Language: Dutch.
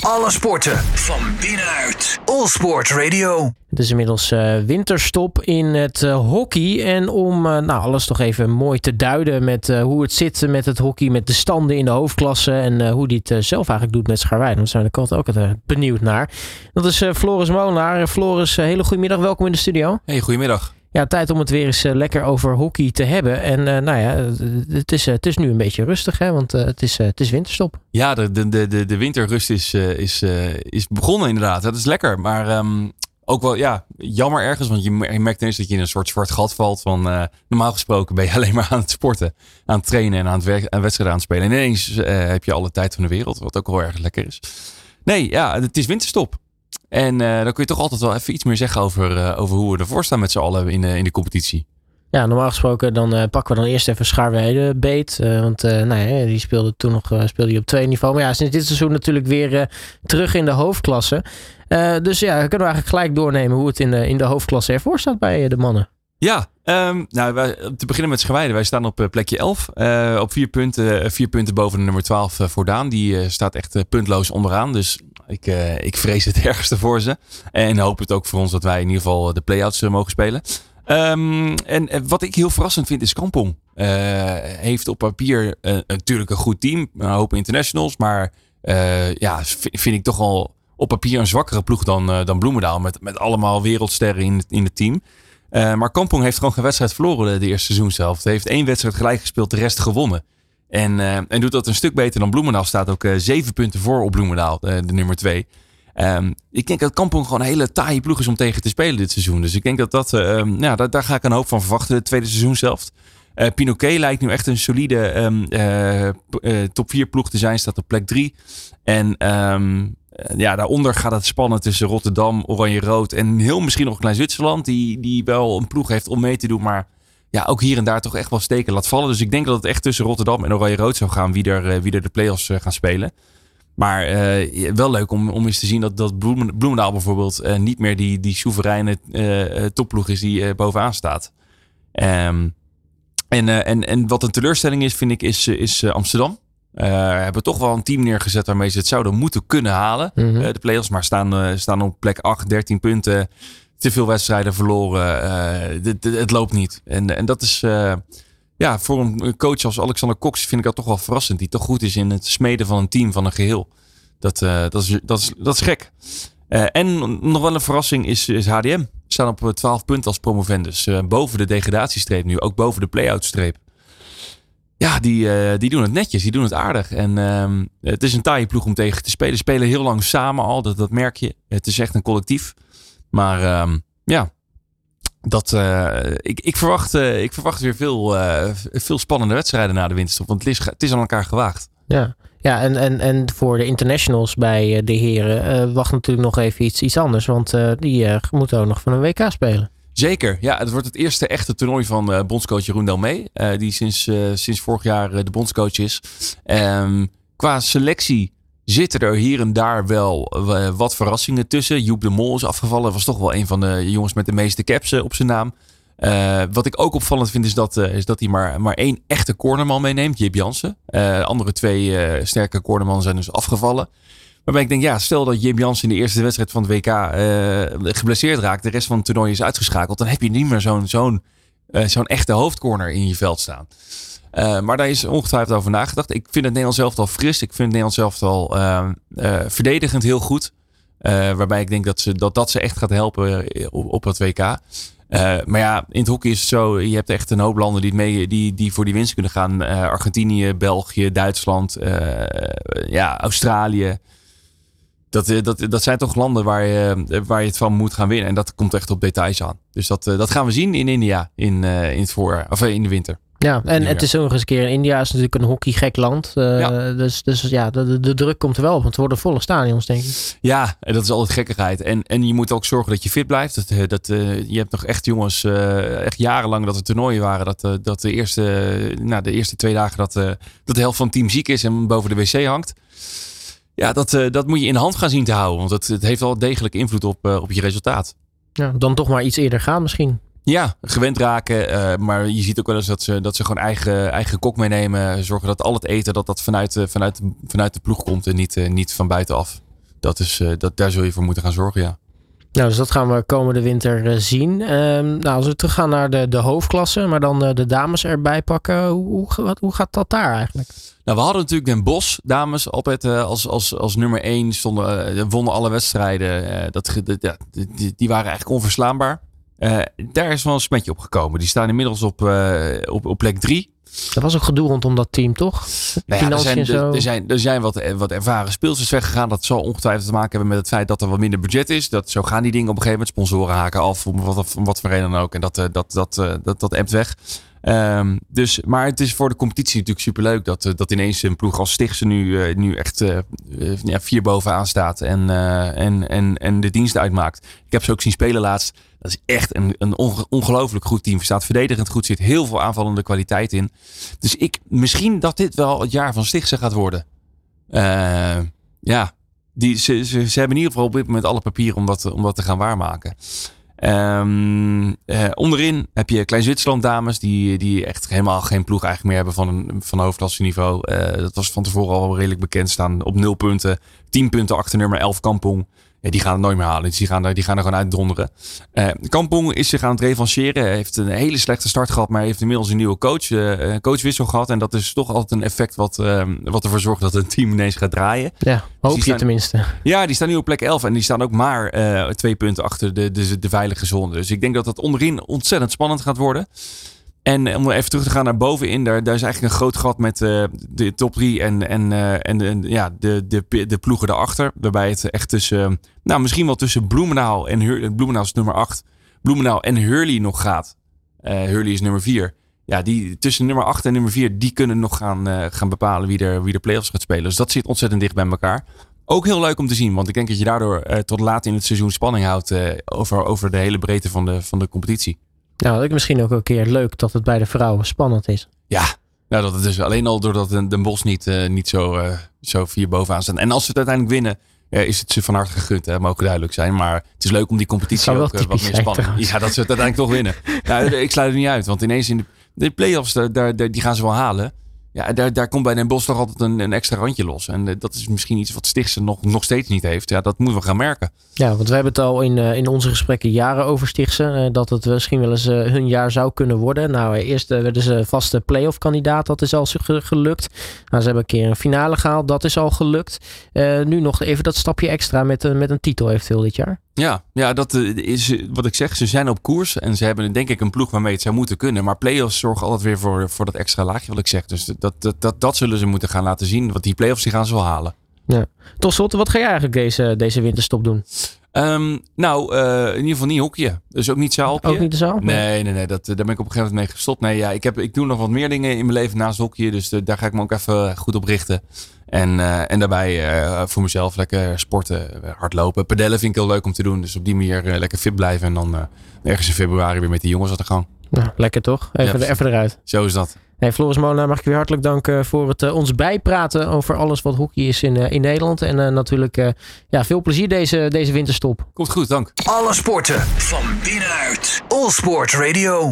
Alle sporten van binnenuit. All Sport Radio. Het is inmiddels uh, winterstop in het uh, hockey. En om uh, nou, alles toch even mooi te duiden met hoe het zit met het hockey, met de standen in de hoofdklasse en hoe die het zelf eigenlijk doet met Scharwijn. Daar zijn we ook altijd benieuwd naar. Dat is Floris Molenaar. Floris, hele goedemiddag. Welkom in de studio. Hey, goedemiddag. Ja, tijd om het weer eens lekker over hockey te hebben. En nou ja, het is, het is nu een beetje rustig, hè, want het, is, het is winterstop. Ja, de, de, de, de winterrust is, is, is begonnen inderdaad. Dat is lekker. Maar um, ook wel, ja, jammer ergens. Want je, merkt ineens dat je in een soort zwart gat valt. Van normaal gesproken ben je alleen maar aan het sporten, aan het trainen en aan het wedstrijden aan het spelen. En ineens heb je alle tijd van de wereld, wat ook wel erg lekker is. Nee, ja, het is winterstop. En uh, dan kun je toch altijd wel even iets meer zeggen over, over hoe we ervoor staan met z'n allen in, in de competitie. Ja, normaal gesproken dan uh, pakken we dan eerst even Schaarweide beet. Uh, want uh, nou die speelde toen nog speelde hij op twee niveau. Maar ja, sinds dit seizoen natuurlijk weer terug in de hoofdklasse. dus ja, kunnen we eigenlijk gelijk doornemen hoe het in de, in de hoofdklasse ervoor staat bij de mannen. Ja, um, nou, wij, te beginnen met Schaarweide. Wij staan op plekje 11. op vier punten, vier punten boven de nummer 12 voor Daan. Die staat echt puntloos onderaan. Dus ik, ik vrees het ergste voor ze. En hoop het ook voor ons dat wij in ieder geval de play-outs mogen spelen. Um, en wat ik heel verrassend vind is Kampong. Uh, heeft op papier uh, natuurlijk een goed team. Een hoop internationals. Maar uh, ja, vind ik toch al op papier een zwakkere ploeg dan, dan Bloemendaal. Met, met allemaal wereldsterren in, in het team. Maar Kampong heeft gewoon geen wedstrijd verloren de, eerste seizoen zelf. Hij heeft één wedstrijd gelijk gespeeld, de rest gewonnen. En, en doet dat een stuk beter dan Bloemendaal. Staat ook zeven punten voor op Bloemendaal, de nummer twee. Um, ik denk dat Kampong gewoon een hele taaie ploeg is om tegen te spelen dit seizoen. Dus ik denk dat dat, um, ja, daar, ga ik een hoop van verwachten, het tweede seizoen zelf. Uh, Pinoquet lijkt nu echt een solide uh, top 4 ploeg te zijn, staat op plek 3. En ja, daaronder gaat het spannen tussen Rotterdam, Oranje-Rood en heel misschien nog klein Zwitserland. Die, die wel een ploeg heeft om mee te doen, maar ja, ook hier en daar toch echt wel steken laat vallen. Dus ik denk dat het echt tussen Rotterdam en Oranje-Rood zou gaan wie er, wie er de play-offs gaan spelen. Maar uh, wel leuk om, om eens te zien dat, dat Bloemendaal bijvoorbeeld niet meer die, die soevereine uh, topploeg is die bovenaan staat. Um, en, en, en wat een teleurstelling is, vind ik, is, is Amsterdam. We hebben toch wel een team neergezet waarmee ze het zouden moeten kunnen halen. Mm -hmm. de play-offs, maar staan, staan op plek 8, 13 punten. Te veel wedstrijden verloren. Het, het loopt niet. En, en dat is ja, voor een coach als Alexander Cox vind ik dat toch wel verrassend. Die toch goed is in het smeden van een team, van een geheel. Dat, uh, dat, is, dat, is, dat is gek. Uh, en nog wel een verrassing is, is HDM. We staan op 12 punten als promovendus. Uh, boven de degradatiestreep nu, ook boven de play-out streep. Ja, die, die doen het netjes, die doen het aardig. En ehm, het is een taaie ploeg om tegen te spelen. Spelen heel lang samen al, dat, dat merk je. Het is echt een collectief. Maar ehm, ja, dat, uh, ik, ik, verwacht, uh, ik verwacht weer veel, veel spannende wedstrijden na de winterstop. Want het is, het is aan elkaar gewaagd. Ja, ja en, en, en voor de internationals bij de heren wacht natuurlijk nog even iets, iets anders. Want die moeten ook nog van een WK spelen. Zeker, ja. Het wordt het eerste echte toernooi van bondscoach Jeroen Delmee. die sinds, sinds vorig jaar de bondscoach is. Um, qua selectie zitten er hier en daar wel eh, wat verrassingen tussen. Joep de Mol is afgevallen. Was toch wel een van de jongens met de meeste caps eh, op zijn naam. Uh, wat ik ook opvallend vind is dat, uh, is dat hij maar, maar één echte cornerman meeneemt. Jip Jansen. Uh, andere twee sterke cornermannen zijn dus afgevallen. Waarbij ik denk, ja, stel dat Jim Jansen in de eerste wedstrijd van het WK geblesseerd raakt. De rest van het toernooi is uitgeschakeld. Dan heb je niet meer zo'n zo'n zo'n echte hoofdcorner in je veld staan. Uh, maar daar is ongetwijfeld over nagedacht. Ik vind het Nederlands elftal fris. Ik vind het Nederlands uh, uh, verdedigend heel goed. waarbij ik denk dat, ze, dat dat ze echt gaat helpen op, op het WK. maar ja, in het hockey is het zo. Je hebt echt een hoop landen die, mee, die, die voor die winst kunnen gaan. Argentinië, België, Duitsland, ja, Australië. Dat, dat, dat zijn toch landen waar je, waar je het van moet gaan winnen. En dat komt echt op details aan. Dus dat, dat gaan we zien in India in, in, het voorjaar, of in de winter. Ja, en het is ook nog eens een keer, India is natuurlijk een hockeygek land. Uh, ja. Dus, dus ja, de, de, druk komt er wel op, want het worden volle stadions, denk ik. Ja, en dat is altijd gekkigheid. En, en je moet ook zorgen dat je fit blijft. Dat, eh, dat, uh, je hebt nog echt jongens, uh, echt jarenlang dat er toernooien waren, dat, dat de, eerste, nou, de eerste twee dagen dat, dat de helft van het team ziek is en boven de wc hangt. Ja, dat, dat moet je in de hand gaan zien te houden, want het, het heeft wel degelijk invloed op, op je resultaat. Ja, dan toch maar iets eerder gaan misschien. Ja, gewend raken. Uh, maar je ziet ook wel eens dat ze, dat ze gewoon eigen, eigen kok meenemen. Zorgen dat al het eten dat dat vanuit, vanuit, vanuit de ploeg komt en niet, uh, niet van buitenaf. dat is, dat, daar zul je voor moeten gaan zorgen, ja. Nou, dus dat gaan we komende winter zien. Ehm, nou, als we teruggaan naar de, de hoofdklasse, maar dan de dames erbij pakken. Hoe, hoe, hoe gaat dat daar eigenlijk? Nou, we hadden natuurlijk Den Bos, dames, altijd als, als, als nummer 1. Stonden, wonnen alle wedstrijden. dat, die, die, waren eigenlijk onverslaanbaar. daar is wel een smetje op gekomen. Die staan inmiddels op, op, op plek 3. Er was ook gedoe rondom dat team, toch? Nou ja, er, zijn, er, zijn, er zijn wat, wat ervaren speelsters weggegaan. Dat zal ongetwijfeld te maken hebben met het feit dat er wat minder budget is. Dat, zo gaan die dingen op een gegeven moment. Sponsoren haken af, om wat, wat voor reden dan ook. En dat, dat, dat, dat, dat, dat ebt weg. Um, dus, maar het is voor de competitie natuurlijk superleuk dat, uh, dat ineens een ploeg als Stichtse nu, nu echt uh, ja, vier bovenaan staat en, en, en, en de dienst uitmaakt. Ik heb ze ook zien spelen laatst. Dat is echt een, een ongelooflijk goed team. Staat verdedigend goed, zit heel veel aanvallende kwaliteit in. Dus ik, misschien dat dit wel het jaar van Stichtse gaat worden. ja, die, ze, ze, ze, hebben in ieder geval op dit moment alle papieren om dat, om dat te gaan waarmaken. Um, onderin heb je Klein Zwitserland dames, die, die echt helemaal geen ploeg eigenlijk meer hebben van een van hoofdklasse niveau. Uh, dat was van tevoren al redelijk bekend staan op nul punten. 10 punten achter nummer 11 Kampong ja, die gaan het nooit meer halen. Dus die gaan er, die gaan er gewoon uitdonderen. Uh, Kampong is zich aan het revancheren. Heeft een hele slechte start gehad, maar heeft inmiddels een nieuwe coach, uh, coachwissel gehad. En dat is toch altijd een effect wat, uh, wat ervoor zorgt dat een team ineens gaat draaien. Ja, dus hoop dus je tenminste. Ja, die staan nu op plek 11 en die staan ook maar twee punten achter de, de, de veilige zone. Dus ik denk dat dat onderin ontzettend spannend gaat worden. En om even terug te gaan naar bovenin, daar, daar is eigenlijk een groot gat met uh, de top 3 en, en, uh, en, ja, de, de, de ploegen daarachter. Waarbij het echt tussen, nou misschien wel tussen Bloemendaal en Hurley, Bloemendaal is nummer 8, Bloemendaal en Hurley nog gaat. Hurley is nummer 4. Ja, die tussen nummer 8 en nummer 4, die kunnen nog gaan, gaan bepalen wie er, wie de playoffs gaat spelen. Dus dat zit ontzettend dicht bij elkaar. Ook heel leuk om te zien, want ik denk dat je daardoor tot laat in het seizoen spanning houdt over, over de hele breedte van de, van de competitie. Nou, dat is misschien ook een keer leuk dat het bij de vrouwen spannend is. Ja, nou, dat het dus alleen al doordat Den Bos niet, uh, niet zo, uh, zo vier bovenaan staan. En als ze het uiteindelijk winnen, uh, is het ze van harte gegund. Hè? Mogen duidelijk zijn. Maar het is leuk om die competitie ook wat meer spannend. Ja, dat ze het uiteindelijk toch winnen. nou, ik sluit het niet uit. Want ineens in de, de play-offs, daar, daar, die gaan ze wel halen. Ja, daar, daar komt bij Den Bos toch altijd een, een extra randje los. En uh, dat is misschien iets wat Stichtse nog, nog steeds niet heeft. Ja, dat moeten we gaan merken. Ja, want we hebben het al in, uh, in onze gesprekken jaren over Stichtse. Uh, dat het misschien wel eens hun jaar zou kunnen worden. Nou, eerst werden ze vaste playoff kandidaat. Dat is al gelukt. Nou, ze hebben een keer een finale gehaald. Dat is al gelukt. nu nog even dat stapje extra met, met een titel eventueel dit jaar. Ja, ja, dat is wat ik zeg. Ze zijn op koers en ze hebben denk ik een ploeg waarmee het zou moeten kunnen. Maar play-offs zorgen altijd weer voor, voor dat extra laagje wat ik zeg. Dus dat, dat, dat, dat zullen ze moeten gaan laten zien. Want die play-offs die gaan ze wel halen. Ja. Tot slot, wat ga jij eigenlijk deze, deze winterstop doen? Um, nou, uh, in ieder geval niet hockeyen. Dus ook niet zaalpje. Ook niet de zaal? Nee, nee, nee. Dat, daar ben ik op een gegeven moment mee gestopt. Nee, ja, ik, heb, ik doe nog wat meer dingen in mijn leven naast hockeyen. Dus uh, daar ga ik me ook even goed op richten. En, uh, en daarbij voor mezelf lekker sporten, hardlopen. Pedellen vind ik heel leuk om te doen. Dus op die manier lekker fit blijven. En dan ergens in februari weer met die jongens aan de gang. Nou, lekker toch? Even, even eruit. Zo is dat. Hey, Floris Molenaar, mag ik je weer hartelijk danken voor het uh, ons bijpraten over alles wat hockey is in, uh, in Nederland. En uh, natuurlijk ja, veel plezier deze, deze winterstop. Komt goed, dank. Alle sporten van binnenuit. All Sport Radio.